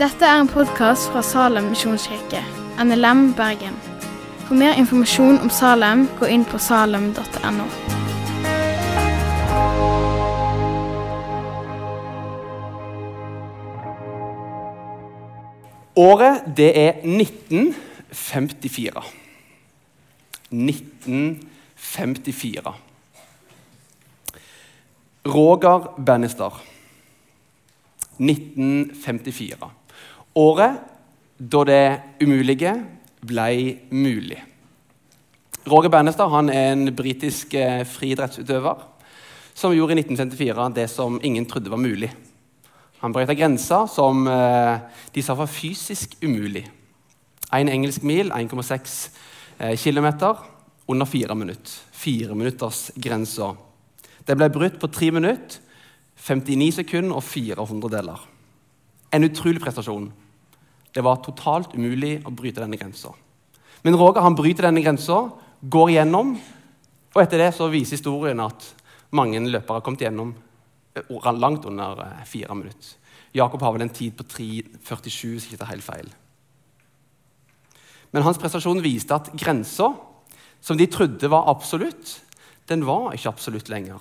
Dette er en podkast fra Salem misjonskirke, NLM Bergen. For mer informasjon om Salem, gå inn på salem.no. Året, det er 1954. 1954. Roger Bannister. 1954. Året da det umulige ble mulig. Roger Bannister han er en britisk eh, friidrettsutøver som gjorde i 1954 det som ingen trodde var mulig. Han brøyta grenser som eh, de sa var fysisk umulig. Én en engelsk mil, 1,6 eh, km, under fire minutter. Fire minutters grensa. Det ble brutt på tre minutter, 59 sekunder og 400 deler. En utrolig prestasjon. Det var totalt umulig å bryte denne grensa. Men Roger han bryter denne grensa, går igjennom, og etter det så viser historien at mange løpere har kommet igjennom eh, langt under eh, fire minutter. Jakob har vel en tid på 3,47, hvis ikke tar helt feil. Men hans prestasjon viste at grensa, som de trodde var absolutt, den var ikke absolutt lenger.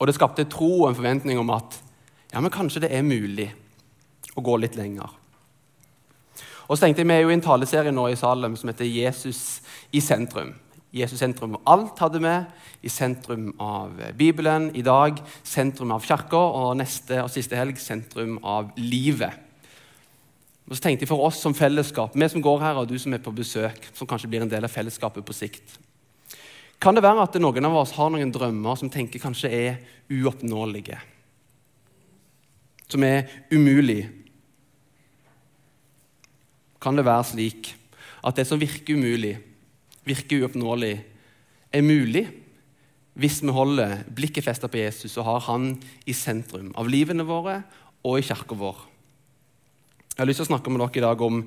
Og det skapte tro og en forventning om at ja, men kanskje det er mulig å gå litt lenger. Og så tenkte jeg, Vi er jo i en taleserie nå i Salem som heter 'Jesus i sentrum'. Jesus sentrum av alt hadde vi, i sentrum av Bibelen. I dag sentrum av kirka, og neste og siste helg sentrum av livet. Og så tenkte jeg For oss som fellesskap, vi som går her, og du som er på besøk, som kanskje blir en del av fellesskapet på sikt Kan det være at noen av oss har noen drømmer som tenker kanskje er uoppnåelige? Som er umulig? kan det være slik at det som virker umulig, virker uoppnåelig, er mulig hvis vi holder blikket festet på Jesus og har han i sentrum av livene våre og i kirka vår. Jeg har lyst til å snakke med dere i dag om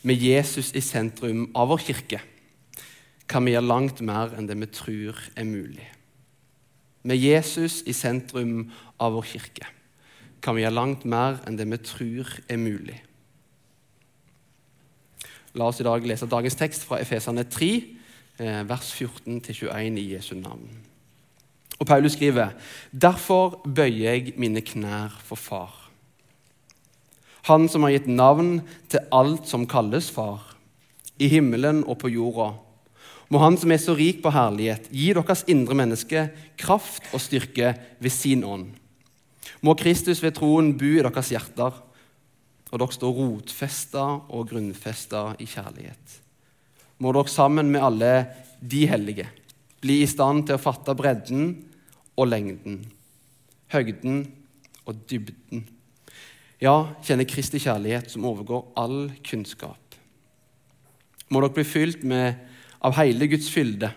med Jesus i sentrum av vår kirke kan vi gjøre langt mer enn det vi tror er mulig. Med Jesus i sentrum av vår kirke kan vi gjøre langt mer enn det vi tror er mulig. La oss i dag lese dagens tekst fra Efesane 3, eh, vers 14-21 i Jesu navn. Og Paulus skriver.: Derfor bøyer jeg mine knær for Far. Han som har gitt navn til alt som kalles far, i himmelen og på jorda. Må Han som er så rik på herlighet, gi deres indre menneske kraft og styrke ved sin ånd. Må Kristus ved troen bo i deres hjerter og dere står rotfesta og grunnfesta i kjærlighet. Må dere sammen med alle de hellige bli i stand til å fatte bredden og lengden, høgden og dybden. Ja, kjenne Kristi kjærlighet som overgår all kunnskap. Må dere bli fylt med, av hele Guds fylde.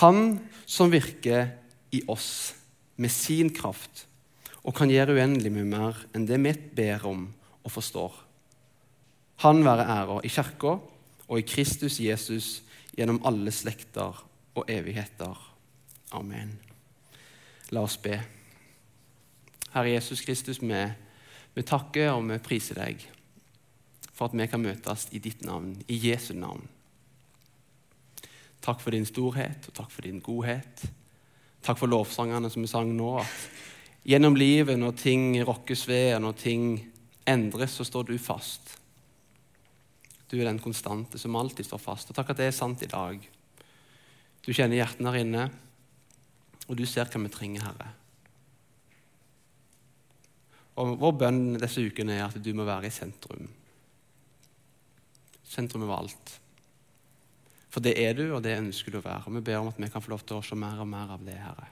Han som virker i oss med sin kraft og kan gjøre uendelig mye mer enn det vi ber om og forstår. Han være æra i kirka og i Kristus Jesus gjennom alle slekter og evigheter. Amen. La oss be. Herre Jesus Kristus, vi, vi takker og vi priser deg for at vi kan møtes i ditt navn, i Jesu navn. Takk for din storhet og takk for din godhet. Takk for lovsangene som vi sang nå. at Gjennom livet, når ting rokkes ved, når ting endres, så står du fast. Du er den konstante som alltid står fast. Og takk at det er sant i dag. Du kjenner hjertene her inne, og du ser hva vi trenger, Herre. Og Vår bønn disse ukene er at du må være i sentrum. Sentrum over alt. For det er du, og det ønsker du å være. Og vi ber om at vi kan få lov til å se mer og mer av det, Herre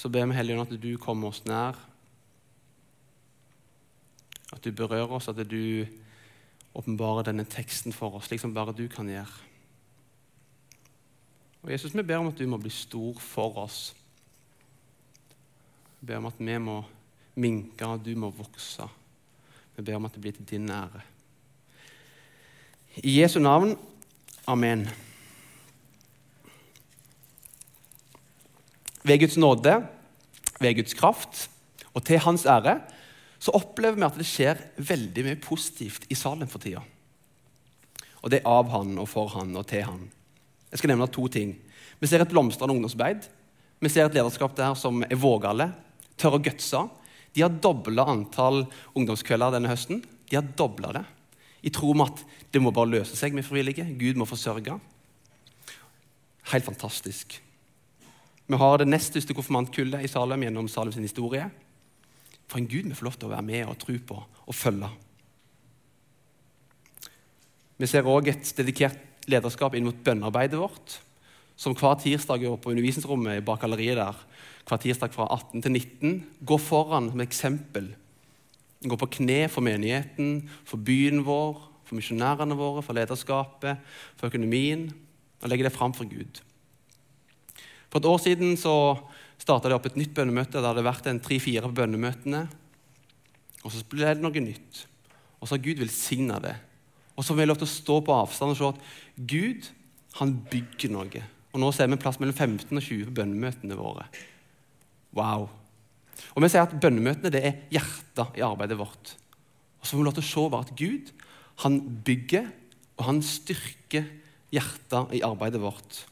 så ber vi Helligånd at du kommer oss nær. At du berører oss, at du åpenbarer denne teksten for oss, slik som bare du kan gjøre. Og Jesus, Vi ber om at du må bli stor for oss. Vi ber om at vi må minke, og du må vokse. Vi ber om at det blir til din ære. I Jesu navn. Amen. ved Guds nåde, ved Guds kraft og til Hans ære, så opplever vi at det skjer veldig mye positivt i Salem for tida. Og det er av han og for han og til han. Jeg skal nevne to ting. Vi ser et blomstrende ungdomsarbeid. Vi ser et lederskap der som er vågale, tør å gutse. De har dobla antall ungdomskvelder denne høsten. De har dobla det. I tro om at det må bare løse seg med frivillige. Gud må forsørge. Helt fantastisk. Vi har det nest største konfirmantkullet i Salem gjennom Salems historie. For en Gud vi får lov til å være med og tro på og følge. Vi ser òg et dedikert lederskap inn mot bønnearbeidet vårt, som hver tirsdag er på undervisningsrommet bak galleriet der, hver tirsdag fra 18 til 19, går foran med eksempel. Går på kne for menigheten, for byen vår, for misjonærene våre, for lederskapet, for økonomien, og legger det fram for Gud. For et år siden så starta det opp et nytt bønnemøte. Det hadde vært en tre-fire på bønnemøtene. Og så ble det noe nytt. Og så har Gud velsigna det. Og så har vi lov til å stå på avstand og se at Gud han bygger noe. Og nå ser vi plass mellom 15 og 20 på bønnemøtene våre. Wow. Og vi sier at bønnemøtene det er hjertet i arbeidet vårt. Og så får vi lov til å se at Gud han bygger, og han styrker hjertet i arbeidet vårt.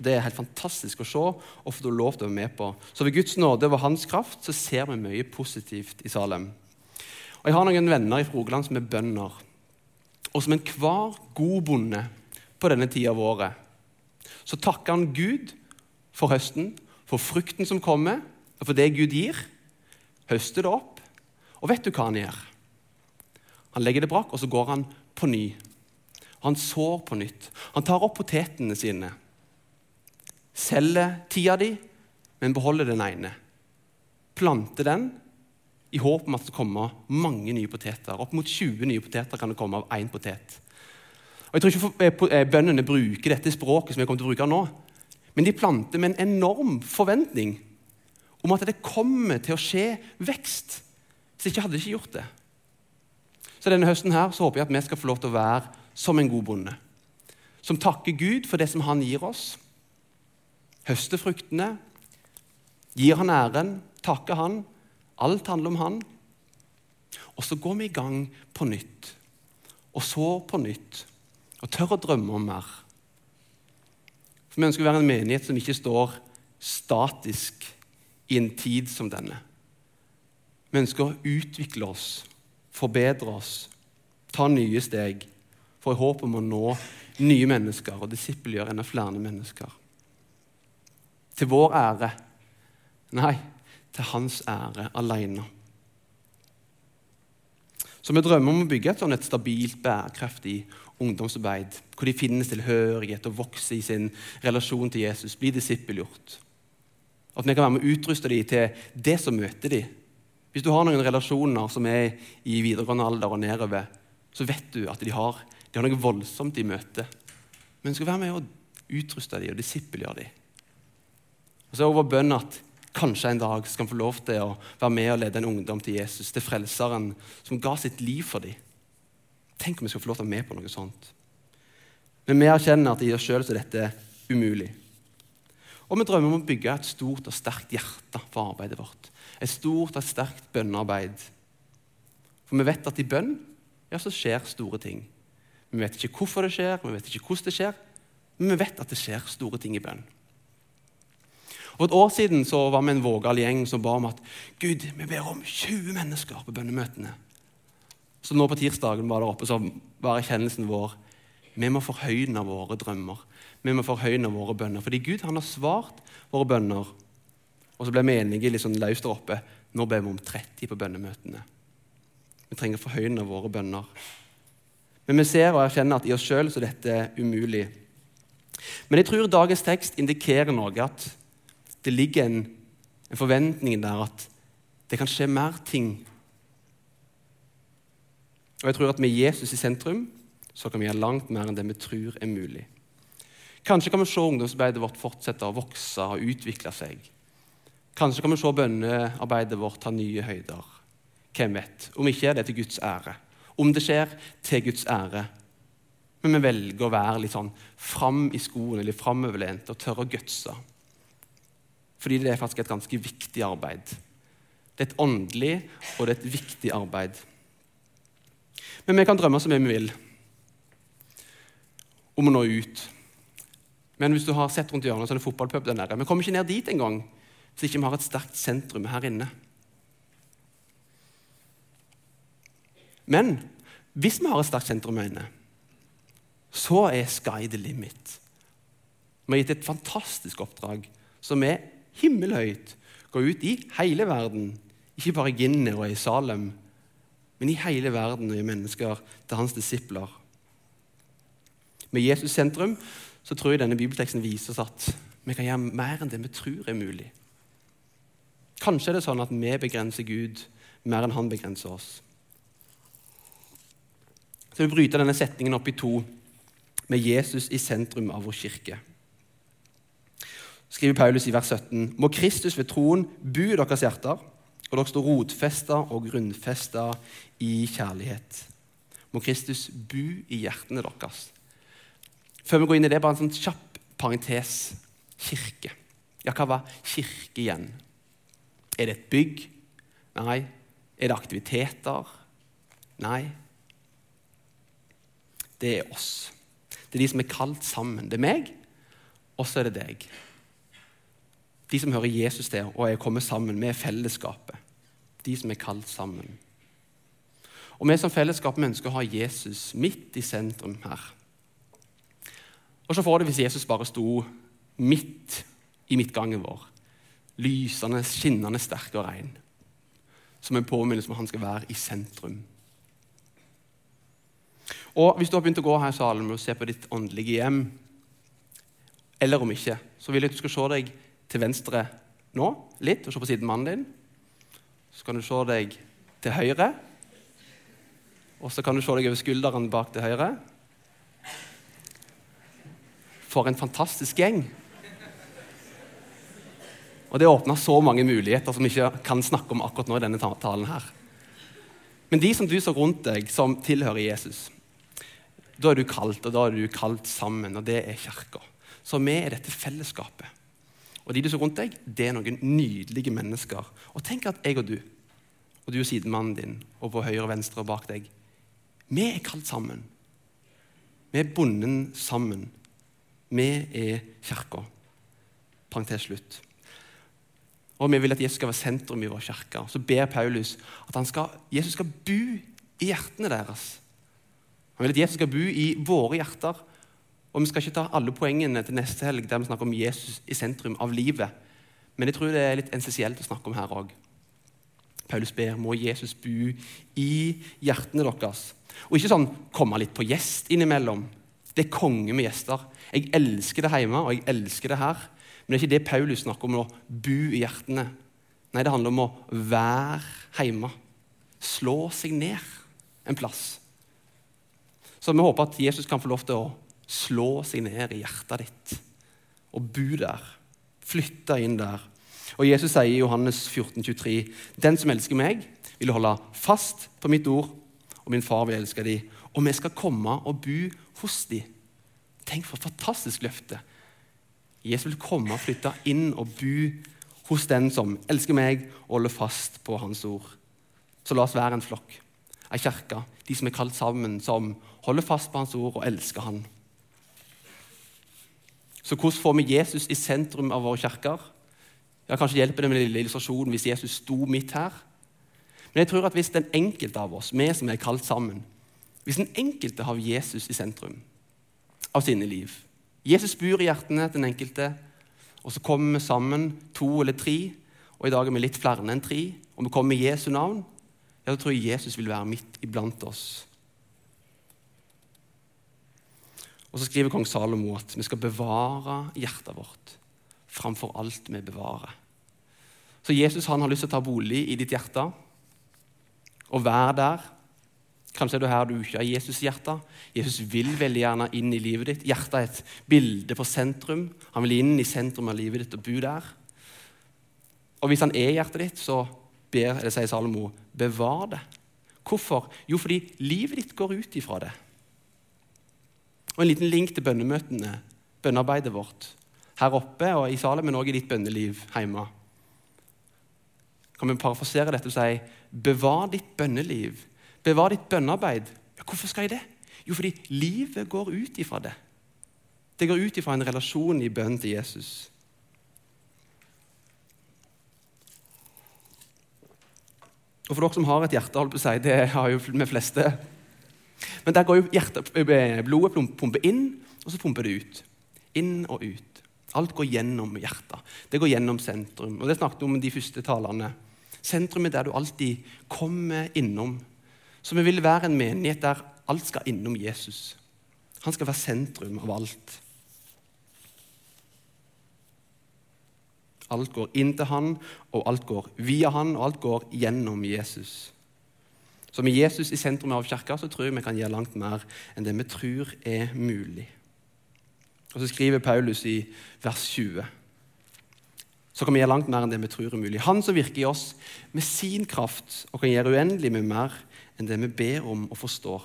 Det er helt fantastisk å se og få lov til å være med på. Så ved Guds nåde og Hans kraft så ser vi mye positivt i Salem. Og Jeg har noen venner i Rogaland som er bønder. Og som enhver god bonde på denne tida av året så takker han Gud for høsten, for frukten som kommer, og for det Gud gir. Høster det opp. Og vet du hva han gjør? Han legger det brakk, og så går han på ny. Han sår på nytt. Han tar opp potetene sine selger tida di, men beholder den ene. Planter den i håp om at det kommer mange nye poteter. Opp mot 20 nye poteter kan det komme av én potet. Og jeg tror ikke eh, eh, Bøndene bruker dette språket som jeg kommer til å bruke nå, men de planter med en enorm forventning om at det kommer til å skje vekst. Hvis ikke hadde de ikke gjort det. Så denne høsten her så håper jeg at vi skal få lov til å være som en god bonde. Som takker Gud for det som han gir oss høster fruktene, gir han æren, takker han. Alt handler om han. Og så går vi i gang på nytt, og så på nytt, og tør å drømme om mer. For Vi ønsker å være en menighet som ikke står statisk i en tid som denne. Vi ønsker å utvikle oss, forbedre oss, ta nye steg, for i håp om å nå nye mennesker og disippelgjøre enda flere mennesker til vår ære. Nei, til hans ære alene. Så vi drømmer om å bygge et sånn et stabilt, bærekraftig ungdomsarbeid, hvor de finner tilhørighet og vokser i sin relasjon til Jesus, blir disippelgjort. At vi kan være med å utruste dem til det som møter dem. Hvis du har noen relasjoner som er i videregående alder og nedover, så vet du at de har, de har noe voldsomt i møte. Men vi skal være med å utruste dem og disippelgjøre dem. Og så er det vår bønn at kanskje en dag skal han få lov til å være med og lede en ungdom til Jesus, til Frelseren, som ga sitt liv for dem. Tenk om vi skal få lov til å være med på noe sånt. Men vi erkjenner at i oss sjøl er dette umulig. Og vi drømmer om å bygge et stort og sterkt hjerte for arbeidet vårt. Et stort og sterkt bønnearbeid. For vi vet at i bønn ja, så skjer store ting. Vi vet ikke hvorfor det skjer, vi vet ikke hvordan det skjer, men vi vet at det skjer store ting i bønn. For et år siden så var vi en vågal gjeng som ba om at Gud, vi ber om 20 mennesker på bønnemøtene. Så nå på tirsdagen var der oppe, så var erkjennelsen vår vi må forhøyne våre drømmer. Vi må forhøyne våre bønner. Fordi Gud han har svart våre bønner. Og så ble vi enige litt sånn løst der oppe. Nå ber vi om 30 på bønnemøtene. Vi trenger å forhøyne våre bønner. Men vi ser og erkjenner at i oss sjøl er dette umulig. Men jeg tror dagens tekst indikerer noe. At det ligger en, en forventning der at det kan skje mer ting. Og jeg tror at med Jesus i sentrum så kan vi gjøre langt mer enn det vi tror er mulig. Kanskje kan vi se ungdomsarbeidet vårt fortsette å vokse og utvikle seg. Kanskje kan vi se bønnearbeidet vårt ta nye høyder. Hvem vet? Om ikke er det til Guds ære. Om det skjer, til Guds ære. Men vi velger å være litt sånn fram i skoene, litt framoverlent og tørre å gutse fordi det er faktisk et ganske viktig arbeid. Det er et åndelig og det er et viktig arbeid. Men vi kan drømme så mye vi vil om å nå ut. Men hvis du har sett rundt hjørnet, så er det fotballpub der nede. Vi kommer ikke ned dit engang hvis ikke vi har et sterkt sentrum her inne. Men hvis vi har et sterkt sentrum her inne, så er sky the limit. Vi har gitt et fantastisk oppdrag som er himmelhøyt. Gå ut i hele verden, ikke bare i Ginner og i Salem, men i hele verden gi mennesker til hans disipler. Med Jesus sentrum så tror jeg denne bibelteksten viser oss at vi kan gjøre mer enn det vi tror er mulig. Kanskje er det sånn at vi begrenser Gud mer enn han begrenser oss. Så vi bryter denne setningen opp i to med Jesus i sentrum av vår kirke. Skriver Paulus i vers 17.: Må Kristus ved troen i deres hjerter, og dere står rotfesta og grunnfesta i kjærlighet. Må Kristus bo i hjertene deres. Før vi går inn i det, bare en sånn kjapp parentes. Kirke. Ja, hva var kirke igjen? Er det et bygg? Nei. Er det aktiviteter? Nei. Det er oss. Det er de som er kalt sammen. Det er meg, og så er det deg. De som hører Jesus til og er kommet sammen med fellesskapet. De som er kalt sammen. Og Vi som fellesskap vi ønsker å ha Jesus midt i sentrum her. Og så får det hvis Jesus bare sto midt i midtgangen vår. Lysende, skinnende sterk og rein. Som en påminnelse om at han skal være i sentrum. Og Hvis du har begynt å gå her i salen og se på ditt åndelige hjem, eller om ikke, så vil jeg at du skal se deg til venstre nå litt, og se på siden mannen din. Så kan du se deg til høyre, og så kan du se deg over skulderen bak til høyre. For en fantastisk gjeng. Og det åpner så mange muligheter som vi ikke kan snakke om akkurat nå i denne talen her. Men de som du så rundt deg, som tilhører Jesus, da er du kalt, og da er du kalt sammen, og det er kirka. Så vi er dette fellesskapet. Og de du så rundt deg, det er noen nydelige mennesker. Og tenk at jeg og du, og du og sidemannen din, og på høyre, og venstre og bak deg, vi er kalt sammen. Vi er bundet sammen. Vi er kirka. Parentes slutt. Og vi vil at Jesus skal være sentrum i vår kirke. Så ber Paulus at skal, Jesus skal bo i hjertene deres. Han vil at Jesus skal bo i våre hjerter. Og Vi skal ikke ta alle poengene til neste helg der vi snakker om Jesus i sentrum av livet. Men jeg tror det er litt essensielt å snakke om her òg. Paulus ber må Jesus bo i hjertene deres. Og ikke sånn komme litt på gjest innimellom. Det er konge med gjester. Jeg elsker det hjemme, og jeg elsker det her. Men det er ikke det Paulus snakker om å bo i hjertene. Nei, det handler om å være hjemme. Slå seg ned en plass. Så vi håper at Jesus kan få lov til å slå seg ned i hjertet ditt og bo der. Flytte inn der. Og Jesus sier i Johannes 14, 23, Den som elsker meg, vil holde fast på mitt ord, og min far vil elske dem. Og vi skal komme og bo hos dem. Tenk for et fantastisk løfte. Jesus vil komme og flytte inn og bo hos den som elsker meg og holder fast på hans ord. Så la oss være en flokk, ei kirke, de som er kalt sammen, som holder fast på hans ord og elsker han. Så hvordan får vi Jesus i sentrum av våre kirker? Ja, Kanskje hjelper det med den lille illustrasjonen hvis Jesus sto midt her. Men jeg tror at hvis den enkelte av oss, vi som er kalt sammen, hvis den enkelte har Jesus i sentrum av sine liv Jesus bor i hjertene til den enkelte, og så kommer vi sammen, to eller tre, og i dag er vi litt flere enn tre, og vi kommer med Jesu navn, ja, da tror jeg Jesus vil være midt iblant oss. Og så skriver kong Salomo at vi skal bevare hjertet vårt framfor alt vi bevarer. Så Jesus han har lyst til å ta bolig i ditt hjerte og være der. Kanskje er du her du ikke har Jesus i hjertet. Jesus vil veldig gjerne inn i livet ditt. Hjertet er et bilde på sentrum. Han vil inn i sentrum av livet ditt og bo der. Og hvis han er i hjertet ditt, så ber, eller sier Salomo, bevar det. Hvorfor? Jo, fordi livet ditt går ut ifra det. Og en liten link til bønnemøtene, bønnearbeidet vårt. her oppe og i salen, men også i ditt bønneliv hjemme. Kan vi parafrasere dette og si bevar ditt bønneliv, bevar ditt bønnearbeid. Ja, hvorfor skal jeg det? Jo, fordi livet går ut ifra det. Det går ut ifra en relasjon i bønn til Jesus. Og for dere som har et hjerte, holdt på å si, det har jo vi fleste Men der går jo hjertet, eh, blodet pumper inn, og så pumper det ut. Inn og ut. Alt går gjennom hjertet. Det går gjennom sentrum. Og Det snakket vi om de første talene. Sentrum er der du alltid kommer innom. Så vi vil være en menighet der alt skal innom Jesus. Han skal være sentrum av alt. Alt går inn til han, og alt går via han, og alt går gjennom Jesus. Så med Jesus i sentrum av kirka så tror jeg vi kan gjøre langt mer enn det vi tror er mulig. Og Så skriver Paulus i vers 20 så kan vi gjøre langt mer enn det vi tror er mulig. Han som virker i oss med sin kraft og kan gjøre uendelig med mer enn det vi ber om og forstår.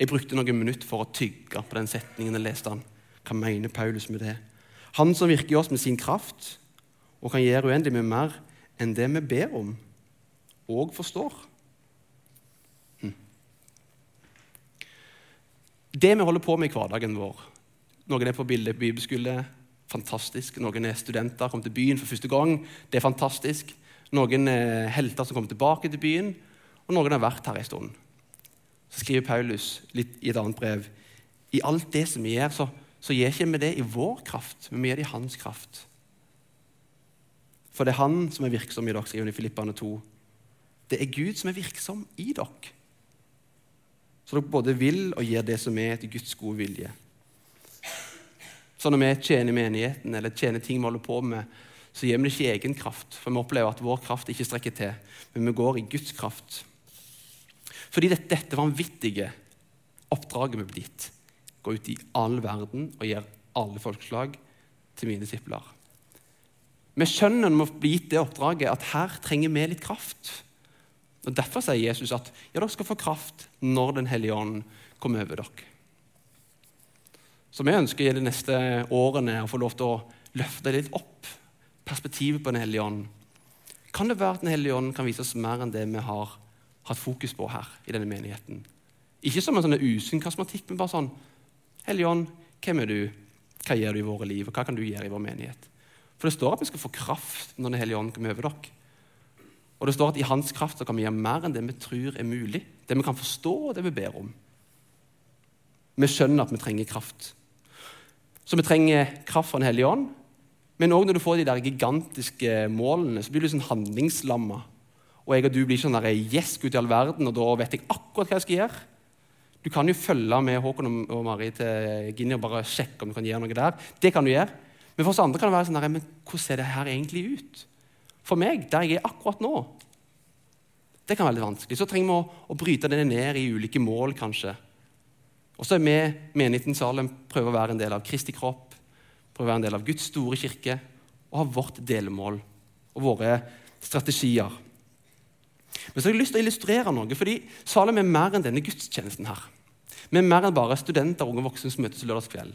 Jeg brukte noen minutter for å tygge på den setningen jeg leste. han. Hva mener Paulus med det? Han som virker i oss med sin kraft og kan gjøre uendelig med mer enn det vi ber om og forstår. Hm. Det vi holder på med i hverdagen vår Noen er på bibelskole. Fantastisk. Noen er studenter, kommer til byen for første gang. Det er fantastisk. Noen er helter som kommer tilbake til byen, og noen har vært her en stund. Så skriver Paulus litt i et annet brev i alt det som vi gjør, så så gir ikke vi det i vår kraft, men vi gjør det i hans kraft. For det er han som er virksom i dag, skriver han i Filippane 2. Det er Gud som er virksom i dere. Så dere både vil og gjør det som er etter Guds gode vilje. Så når vi tjener menigheten eller tjener ting vi holder på med, så gir vi det ikke egen kraft. For vi opplever at vår kraft ikke strekker til, men vi går i Guds kraft. Fordi dette, dette vanvittige oppdraget vi blir gitt gå ut i all verden og gir alle folkeslag til mine disipler. Vi skjønner når vi blir gitt det oppdraget, at her trenger vi litt kraft. Og Derfor sier Jesus at ja, dere skal få kraft når Den hellige ånd kommer over dere. Så vi ønsker i de neste årene å få lov til å løfte litt opp perspektivet på Den hellige ånd. Kan det være at Den hellige ånd kan vise oss mer enn det vi har hatt fokus på her i denne menigheten? Ikke som en sånn usunn kasmatikk, men bare sånn Hellige Ånd, hvem er du? Hva gjør du i våre liv, og hva kan du gjøre i vår menighet? For det står at vi skal få kraft når Den hellige ånd kommer over dere. Og det står at i hans kraft så kan vi gjøre mer enn det vi tror er mulig. Det vi kan forstå, og det vi ber om. Vi skjønner at vi trenger kraft. Så vi trenger kraft fra Den hellige ånd. Men òg når du får de der gigantiske målene, så blir du sånn handlingslamma. Og jeg og du blir sånn der, yes, Gud i all verden, og da vet jeg akkurat hva jeg skal gjøre. Du kan jo følge med Håkon og Mari til Guinea og bare sjekke om du kan gjøre noe der. Det kan du gjøre. Men for oss andre kan det være sånn der, men hvordan ser det her egentlig ut? For meg, der jeg er akkurat nå. Det kan være litt vanskelig. Så trenger vi å, å bryte det ned i ulike mål, kanskje. Og så er vi, menigheten Salem, prøver å være en del av Kristi kropp, prøver å være en del av Guds store kirke og ha vårt delmål og våre strategier. Men så har jeg lyst til å illustrere noe, fordi Salem er mer enn denne gudstjenesten her. Vi er mer enn bare studenter og unge voksne som møtes lørdagskveld.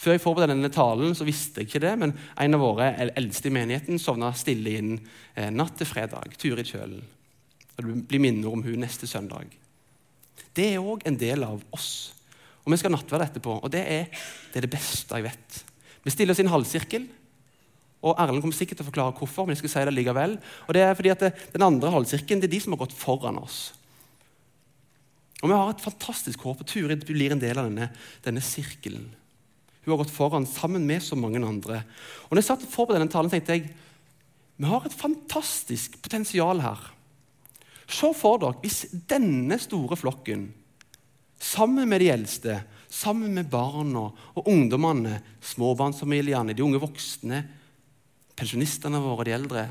Før jeg forberedte denne talen, så visste jeg ikke det, men en av våre eldste i menigheten sovna stille inn eh, natt til fredag. Turid Kjølen. Og det blir minner om hun neste søndag. Det er òg en del av oss. Og vi skal nattverde etterpå, og det er, det er det beste jeg vet. Vi stiller oss i en halvsirkel. Og Erlend kommer sikkert til å forklare hvorfor, men jeg skal si det likevel. Og det er fordi at det, Den andre halvsirkelen det er de som har gått foran oss. Og Vi har et fantastisk håp. og Turid blir en del av denne, denne sirkelen. Hun har gått foran sammen med så mange andre. Og når jeg satt for på denne talen, tenkte jeg vi har et fantastisk potensial her. Se for dere hvis denne store flokken, sammen med de eldste, sammen med barna og ungdommene, småbarnsfamiliene, de unge voksne, pensjonistene våre, de eldre,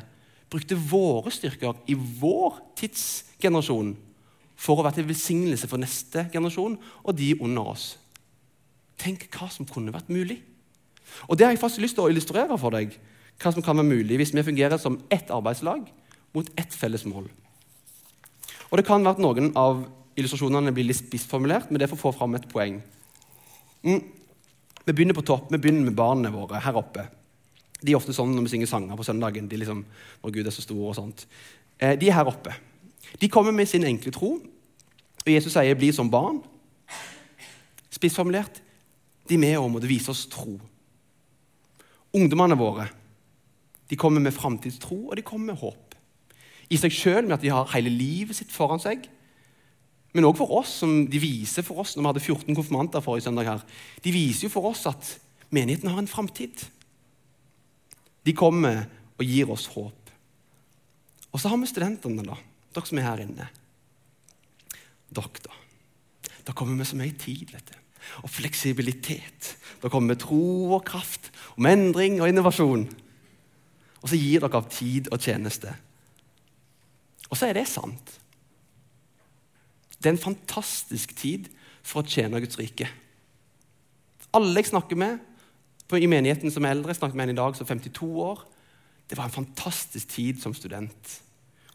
brukte våre styrker i vår tidsgenerasjon for å være til velsignelse for neste generasjon og de under oss. Tenk hva som kunne vært mulig. Og Det har jeg faktisk lyst til å illustrere for deg. hva som kan være mulig hvis vi fungerer som ett arbeidslag mot ett felles mål. Og Det kan være at noen av illustrasjonene blir litt spissformulert, men det er for å få fram et poeng. Mm. Vi begynner på topp. Vi begynner med barna våre her oppe. De er ofte sånn når vi synger sanger på søndagen. De liksom, Å, Gud er så stor og sånt. Eh, de er her oppe. De kommer med sin enkle tro. Og Jesus sier 'bli som barn'. Spissformulert de med og måtte vise oss tro. Ungdommene våre de kommer med framtidstro og de kommer med håp. I seg sjøl med at de har hele livet sitt foran seg. Men òg for oss, som de viser for oss når vi hadde 14 konfirmanter forrige søndag. her, De viser jo for oss at menigheten har en framtid. De kommer og gir oss håp. Og så har vi studentene, da. Dere som er her inne. Dere, da. Da kommer vi så mye tid. vet du og fleksibilitet. Det kommer med tro og kraft, om endring og innovasjon. Og så gir dere av tid og tjeneste. Og så er det sant. Det er en fantastisk tid for å tjene Guds rike. Alle jeg snakker med i menigheten som er eldre, jeg snakket med en i dag som 52 år. Det var en fantastisk tid som student.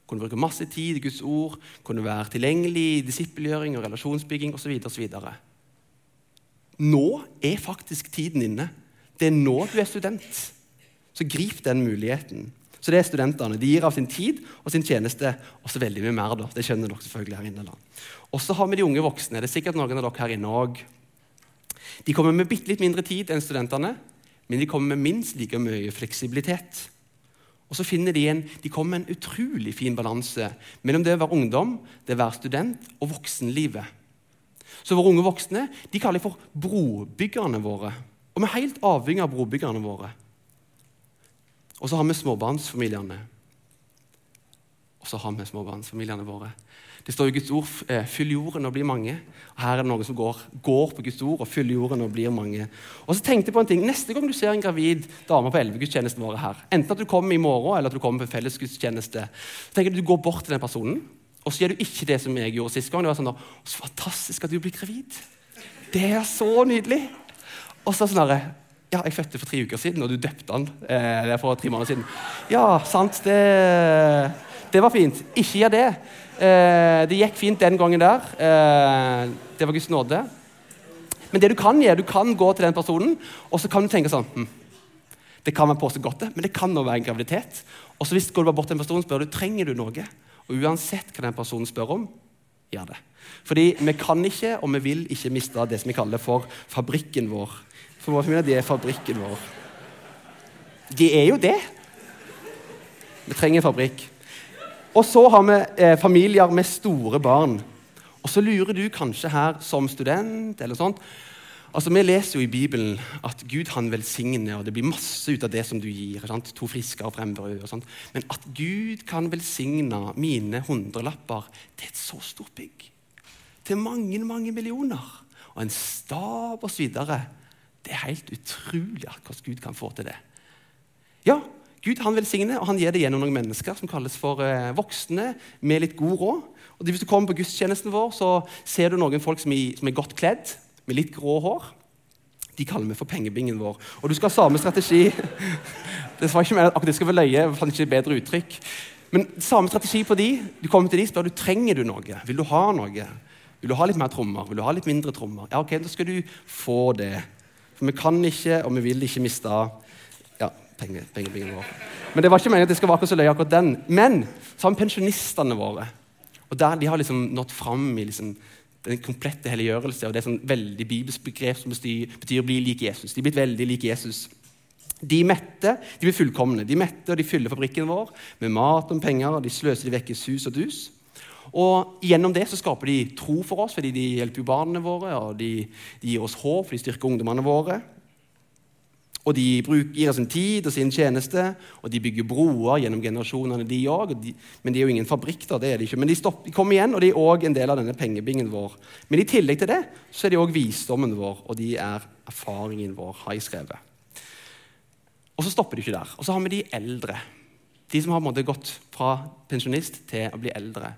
Kunne bruke masse tid i Guds ord, kunne være tilgjengelig i disippelgjøring og relasjonsbygging osv. Nå er faktisk tiden inne. Det er nå du er student. Så grip den muligheten. Så det er studentene. De gir av sin tid og sin tjeneste, og så veldig mye mer. da. Det skjønner dere selvfølgelig her inne. da. Og så har vi de unge voksne. Det er sikkert noen av dere her inne òg. De kommer med bitte litt mindre tid enn studentene, men de kommer med minst like mye fleksibilitet. Og så finner De en, de kommer med en utrolig fin balanse mellom det å være ungdom, det å være student og voksenlivet. Så våre unge voksne de kaller jeg for brobyggerne våre. Og vi er helt avhengig av brobyggerne våre. Og så har vi småbarnsfamiliene. Og så har vi småbarnsfamiliene våre. Det står i Guds ord eh, 'fyll jorden og bli mange'. Og Her er det noen som går, går, på Guds ord og fyller jorden og blir mange. Og så tenkte jeg på en ting, Neste gang du ser en gravid dame på elvegudstjenesten våre her, enten at du kommer i morgen eller at du kommer på fellesgudstjeneste, så tenker du du går bort til den personen og så gjør du ikke det som jeg gjorde sist gang. Det var sånn da, Så fantastisk at du blir gravid. Det er så nydelig. Og så sånn herre Ja, jeg fødte for tre uker siden, og du døpte han eh, for tre måneder siden. Ja, sant. Det, det var fint. Ikke gjør det. Eh, det gikk fint den gangen der. Eh, det var Guds nåde. Men det du kan gjøre, du kan gå til den personen og så kan du tenke sånn hm, Det kan være på så godt, det, men det kan også være en graviditet. Og så hvis du går bort til en person spør du, trenger du noe. Og uansett hva den personen spør om, gjør det. Fordi vi kan ikke og vi vil ikke miste det som vi kaller for fabrikken vår. For vår familie, de er fabrikken vår. De er jo det. Vi trenger en fabrikk. Og så har vi eh, familier med store barn. Og så lurer du kanskje her som student eller sånt, Altså, Vi leser jo i Bibelen at Gud han velsigner, og det blir masse ut av det som du gir. Sant? To frisker og frembrød og sånt. Men at Gud kan velsigne mine hundrelapper til et så stort bygg, til mange mange millioner, og en stab osv. Det er helt utrolig hvordan Gud kan få til det. Ja, Gud han velsigner, og han gir det gjennom noen mennesker som kalles for eh, voksne med litt god råd. Og Hvis du kommer på gudstjenesten vår, så ser du noen folk som er, som er godt kledd med litt grå hår. De kaller vi for pengebingen vår. Og du skal ha samme strategi. Det var ikke akkurat det skal være løye, fant ikke bedre uttrykk. Men samme strategi på de. Du kommer til de, spør du trenger du noe. Vil du ha noe? Vil du ha litt mer trommer? Vil du ha litt mindre trommer? Ja, ok, Da skal du få det. For vi kan ikke, og vi vil ikke miste ja, pengebingen vår. Men det var ikke meningen at det skal være akkurat så løye akkurat den. Men så har vi pensjonistene våre. Og der De har liksom nådd fram i liksom den komplette helliggjørelse. og Det er sånn veldig bibelsk begrep som betyr, betyr å bli lik Jesus. De er blitt veldig lik Jesus. De mette, de blir fullkomne. De mette og de fyller fabrikken vår med mat og penger. og De sløser de vekk i sus og dus. Og Gjennom det så skaper de tro for oss, fordi de hjelper jo barna våre. og de, de gir oss håp, for de styrker ungdommene våre. Og de gir sin tid og sin tjeneste, og de bygger broer gjennom generasjonene, de òg. Men de er jo ingen fabrikk, da, det er de ikke. Men de, stopper, de kommer igjen, og de er òg en del av denne pengebingen vår. Men i tillegg til det så er de òg visdommen vår, og de er erfaringen vår, har jeg skrevet. Og så stopper de ikke der. Og så har vi de eldre. De som har måte, gått fra pensjonist til å bli eldre.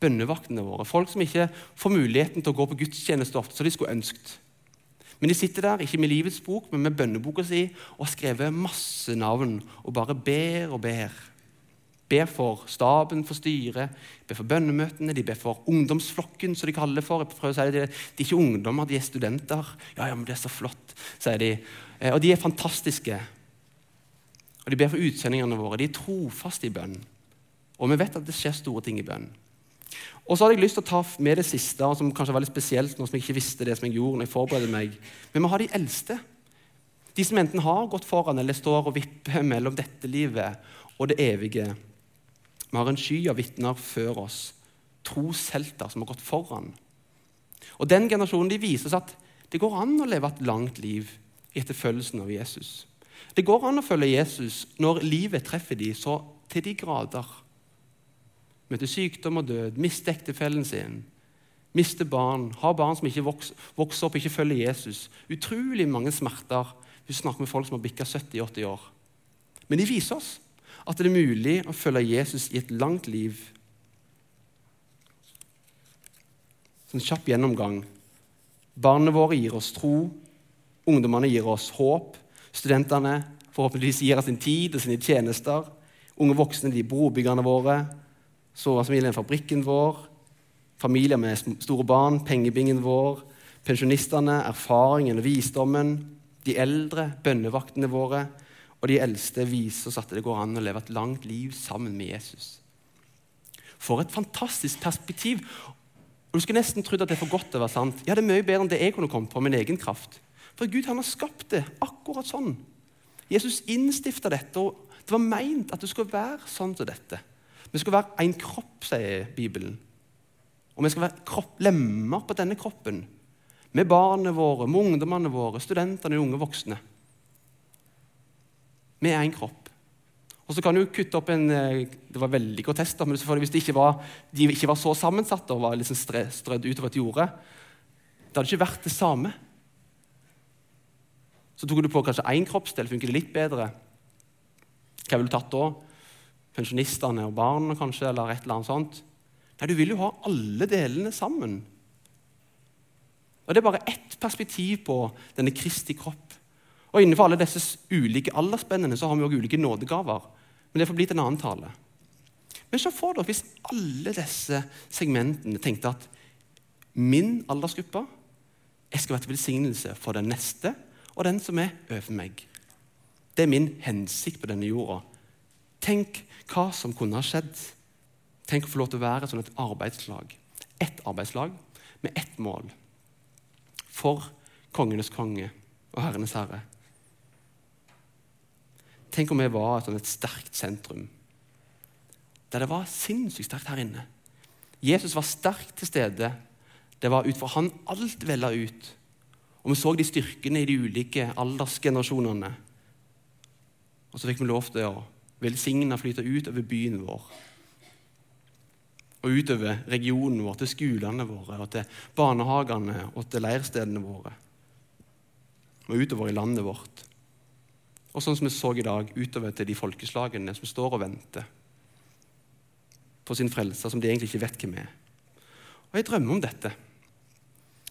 Bønnevaktene våre. Folk som ikke får muligheten til å gå på gudstjeneste ofte, så de skulle ønsket. Men de sitter der, ikke med livets bok, men med bønneboka si, og har skrevet masse navn og bare ber og ber. ber for staben, for styret, ber for bønnemøtene, de ber for ungdomsflokken, som de kaller det for. Jeg prøver å si det, De er ikke ungdommer, de er studenter. Ja, ja, men det er så flott, sier de. Eh, og de er fantastiske. Og de ber for utsendingene våre. De er trofaste i bønn. Og vi vet at det skjer store ting i bønn. Og så hadde jeg lyst til å ta med det siste, som kanskje var litt spesielt, nå som jeg ikke visste det som jeg gjorde når jeg forberedte meg. Men Vi har de eldste. De som enten har gått foran eller står og vipper mellom dette livet og det evige. Vi har en sky av vitner før oss, troshelter som har gått foran. Og Den generasjonen de viser oss at det går an å leve et langt liv i etterfølgelsen av Jesus. Det går an å følge Jesus når livet treffer de så til de grader. Møter sykdom og død, mister ektefellen sin, mister barn, har barn som ikke vokser opp, ikke følger Jesus. Utrolig mange smerter. Vi snakker med folk som har bikka 70-80 år. Men de viser oss at det er mulig å følge Jesus i et langt liv. Sånn kjapp gjennomgang. Barna våre gir oss tro. Ungdommene gir oss håp. Studentene forhåpentligvis gir oss sin tid og sine tjenester. Unge voksne de brobyggerne våre. Sårfamilien fabrikken vår. Familier med store barn, pengebingen vår. Pensjonistene, erfaringen og visdommen. De eldre, bønnevaktene våre. Og de eldste viser oss at det går an å leve et langt liv sammen med Jesus. For et fantastisk perspektiv! Og Du skulle nesten trodd at det er for godt til å være sant. Ja, det er mye bedre enn det jeg kunne kommet på min egen kraft. For Gud han har skapt det akkurat sånn. Jesus innstifta dette, og det var meint at det skulle være sånn som dette. Vi skal være en kropp, sier Bibelen. Og vi skal være kropp, lemmer på denne kroppen. Med barna våre, med ungdommene våre, studentene og unge voksne. Vi er en kropp. Og så kan du kutte opp en eh, Det var veldig grotesk, men hvis de ikke, var, de ikke var så sammensatte og var liksom strødd utover et jorde, det hadde ikke vært det samme. Så tok du på kanskje én kroppsdel, funker det litt bedre. Hva ville du tatt da? Pensjonistene og barna, kanskje, eller et eller annet sånt? Nei, du vil jo ha alle delene sammen. Og Det er bare ett perspektiv på denne Kristi kropp. Og Innenfor alle disse ulike aldersspennene så har vi også ulike nådegaver. Men det får bli til en annen tale. Men se for dere hvis alle disse segmentene tenkte at min aldersgruppe jeg skal være til velsignelse for den neste og den som er over meg. Det er min hensikt på denne jorda. Tenk hva som kunne ha skjedd. Tenk å få lov til å være sånn et arbeidslag. Ett arbeidslag med ett mål. For kongenes konge og herrenes herre. Tenk om vi var et, sånn et sterkt sentrum. Der det var sinnssykt sterkt her inne. Jesus var sterkt til stede. Det var ut fra han alt vella ut. Og vi så de styrkene i de ulike aldersgenerasjonene. Og så fikk vi lov til å velsigne flyte utover byen vår. Og utover regionen vår, til skolene våre, og til barnehagene og til leirstedene våre. Og utover i landet vårt. Og sånn som vi så i dag, utover til de folkeslagene som står og venter på sin frelser, som de egentlig ikke vet hvem er. Og Jeg drømmer om dette.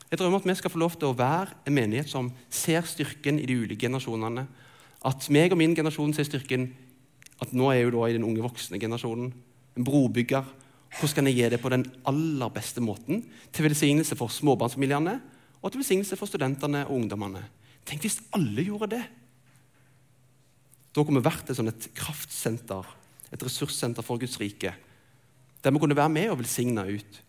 Jeg drømmer at vi skal få lov til å være en menighet som ser styrken i de ulike generasjonene. At meg og min generasjon ser styrken at nå er jeg jo da i den unge voksne generasjonen. En brobygger. Hvordan kan jeg gi det på den aller beste måten? Til velsignelse for småbarnsfamiliene og til velsignelse for studentene og ungdommene. Tenk hvis alle gjorde det! Da kunne vi vært et, sånn et kraftsenter, et ressurssenter for Guds rike. Der vi kunne være med og velsigne ut.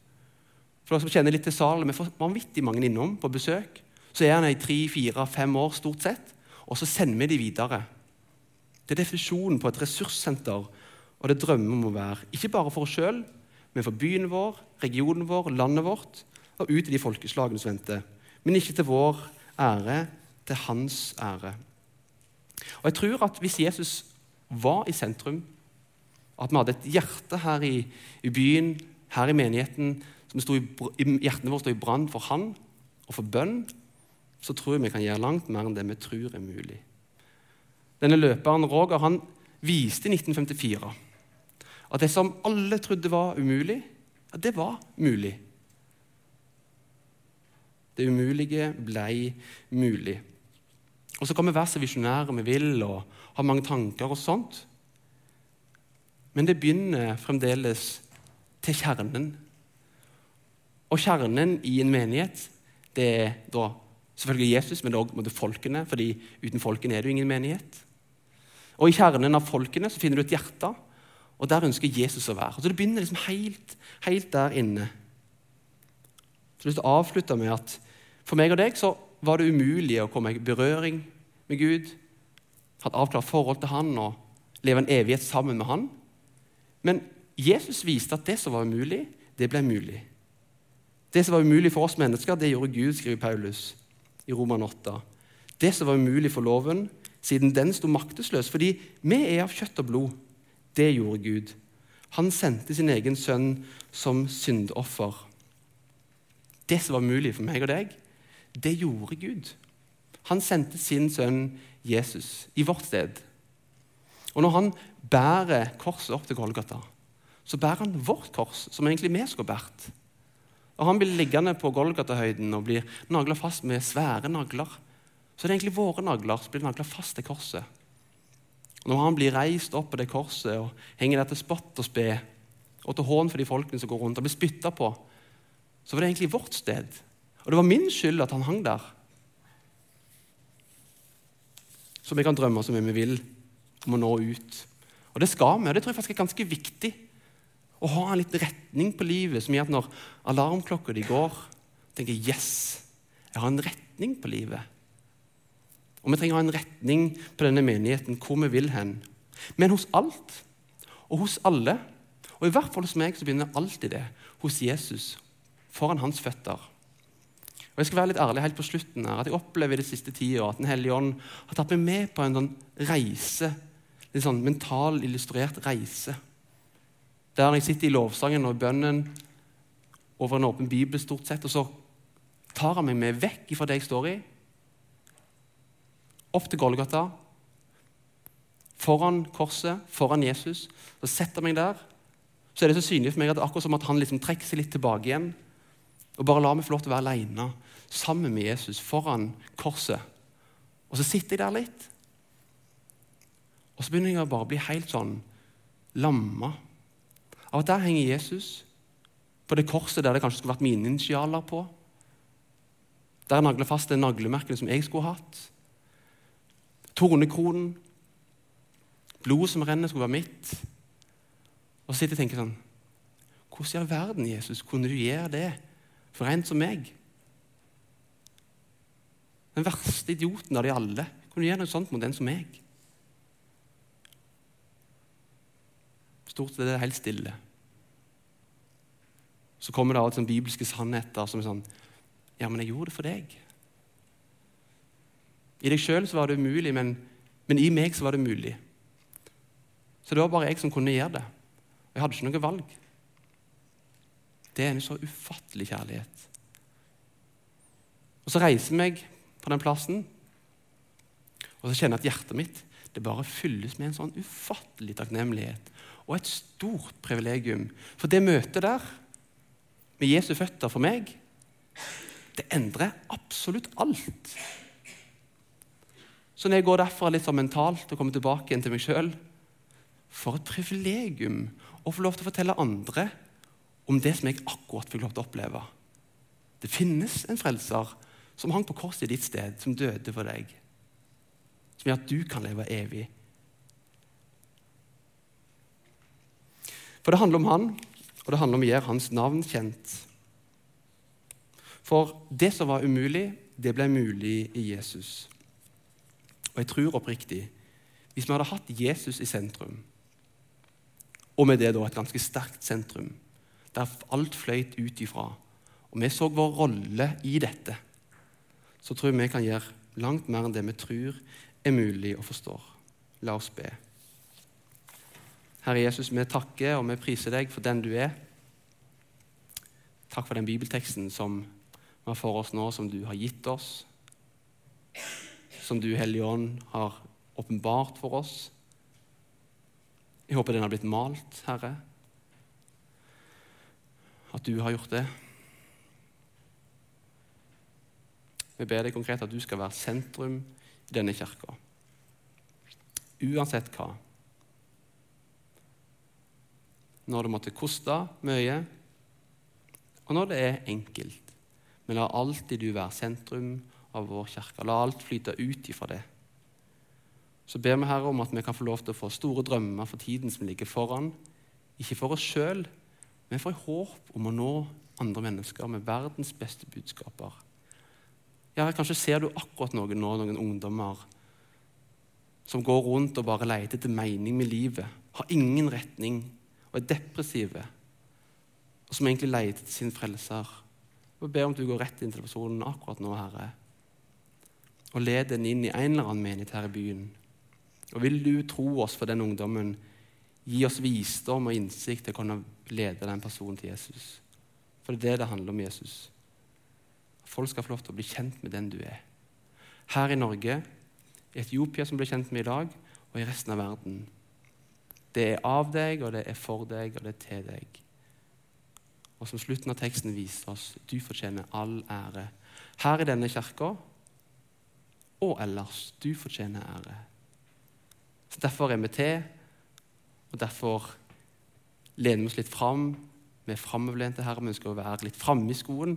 For dere som kjenner litt til salen, Vi får vanvittig mange innom på besøk. Så er han i tre, fire, fem år stort sett, og så sender vi de videre. Det er definisjonen på et ressurssenter, og det drømmer om å være. Ikke bare for oss sjøl, men for byen vår, regionen vår, landet vårt, og ut i de folkeslagene som venter. Men ikke til vår ære, til hans ære. Og jeg tror at hvis Jesus var i sentrum, at vi hadde et hjerte her i, i byen, her i menigheten, som i, hjertene våre står i brann for Han og for bønn, så tror jeg vi kan gjøre langt mer enn det vi tror er mulig. Denne løperen Roger han viste i 1954 at det som alle trodde var umulig, at det var mulig. Det umulige blei mulig. Og Så kan vi være så visjonære vi vil og ha mange tanker og sånt. Men det begynner fremdeles til kjernen. Og kjernen i en menighet det er da selvfølgelig Jesus, men òg folkene, fordi uten folkene er det jo ingen menighet. Og I kjernen av folkene så finner du et hjerte, og der ønsker Jesus å være. Så Det begynner liksom helt, helt der inne. Så jeg har lyst til å avslutte med at For meg og deg så var det umulig å komme i berøring med Gud, ha et avklart forhold til Han og leve en evighet sammen med Han. Men Jesus viste at det som var umulig, det ble mulig. Det som var umulig for oss mennesker, det gjorde Gud, skriver Paulus i Roman 8. Det som var umulig for loven, siden den sto maktesløs, fordi vi er av kjøtt og blod. Det gjorde Gud. Han sendte sin egen sønn som syndoffer. Det som var mulig for meg og deg, det gjorde Gud. Han sendte sin sønn Jesus i vårt sted. Og når han bærer korset opp til Golgata, så bærer han vårt kors, som egentlig vi skulle båret. Og Han blir liggende på Golgata-høyden og blir nagla fast med svære nagler. Så det er egentlig våre nagler som blir nagla fast til korset. Og når han blir reist opp på det korset og henger der til spott og spe, og til hån for de folkene som går rundt, og blir spytta på, så var det egentlig vårt sted. Og det var min skyld at han hang der. Så vi kan drømme så mye vi vil om å nå ut. Og det skal vi, og det tror jeg faktisk er ganske viktig. Å ha en liten retning på livet som gjør at når alarmklokka di går, tenker jeg yes, jeg har en retning på livet. Og vi trenger å ha en retning på denne menigheten, hvor vi vil hen. Men hos alt og hos alle, og i hvert fall hos meg, så begynner alltid det hos Jesus, foran hans føtter. Og Jeg skal være litt ærlig helt på slutten her, at jeg opplever i det siste tida at Den hellige ånd har tatt meg med på en sånn reise, en sånn mental, illustrert reise. Der jeg sitter i lovsangen og bønnen over en åpen bibel, stort sett, og så tar han meg med vekk fra det jeg står i, opp til Golgata, foran korset, foran Jesus. Så setter han meg der. Så er det så synlig for meg at det er akkurat som at han liksom trekker seg litt tilbake igjen. Og bare lar meg få lov til å være alene sammen med Jesus foran korset. Og så sitter jeg der litt. Og så begynner jeg å bare bli helt sånn lamma av at der henger Jesus på det korset der det kanskje skulle vært mine initialer på. Der nagler fast det naglemerkene som jeg skulle hatt. Tornekronen. Blodet som renner, skulle være mitt. Og så sitter jeg og tenker sånn Hvordan i all verden, Jesus, kunne du gjøre det for en som meg? Den verste idioten av de alle. Kunne du gjøre noe sånt mot en som meg? Stort sett er det helt stille. Så kommer det av sånn bibelske sannheter som er sånn Ja, men jeg gjorde det for deg. I deg sjøl var det umulig, men, men, i meg så var det mulig. Så det var bare jeg som kunne gjøre det. Jeg hadde ikke noe valg. Det er en så ufattelig kjærlighet. Og Så reiser jeg meg på den plassen, og så kjenner jeg at hjertet mitt det bare fylles med en sånn ufattelig takknemlighet og et stort privilegium. For det møtet der, med Jesu føtter for meg, det endrer absolutt alt. Så når jeg går derfra litt sånn mentalt og kommer tilbake igjen til meg sjøl For et privilegium å få lov til å fortelle andre om det som jeg akkurat fikk lov til å oppleve. Det finnes en frelser som hang på korset i ditt sted, som døde for deg. Som gjør at du kan leve evig. For det handler om han, og det handler om å gjøre hans navn kjent. For det som var umulig, det ble mulig i Jesus. Og jeg tror oppriktig hvis vi hadde hatt Jesus i sentrum, og med det da et ganske sterkt sentrum, der alt fløyt ut ifra, og vi så vår rolle i dette, så tror jeg vi kan gjøre langt mer enn det vi tror er mulig å forstå. La oss be. Herre Jesus, vi takker og vi priser deg for den du er. Takk for den bibelteksten som vi har for oss nå, som du har gitt oss. Som du, Hellige Ånd, har åpenbart for oss. Jeg håper den har blitt malt, Herre. At du har gjort det. Vi ber deg konkret at du skal være sentrum denne kirka. Uansett hva. når det måtte koste mye, og når det er enkelt. Men la alltid du være sentrum av vår kirke. La alt flyte ut ifra det. Så ber vi Herre om at vi kan få lov til å få store drømmer for tiden som ligger foran. Ikke for oss sjøl, men for i håp om å nå andre mennesker med verdens beste budskaper. Ja, Kanskje ser du akkurat noen nå, noen ungdommer som går rundt og bare leter etter mening med livet, har ingen retning og er depressive, og som egentlig leter til sin frelser. Jeg ber om at du går rett inn til personen akkurat nå, Herre, og led den inn i en eller annen menighet her i byen. Og vil du tro oss for den ungdommen, gi oss visdom og innsikt til å kunne lede den personen til Jesus. For det er det det handler om Jesus. Folk skal få lov til å bli kjent med den du er. Her i Norge, i Etiopia, som blir kjent med i dag, og i resten av verden. Det er av deg, og det er for deg, og det er til deg. Og som slutten av teksten viser oss, du fortjener all ære. Her i denne kirka og ellers. Du fortjener ære. Så Derfor er vi til, og derfor lener vi oss litt fram. Vi er framoverlente, her, Vi ønsker å være litt framme i skoen.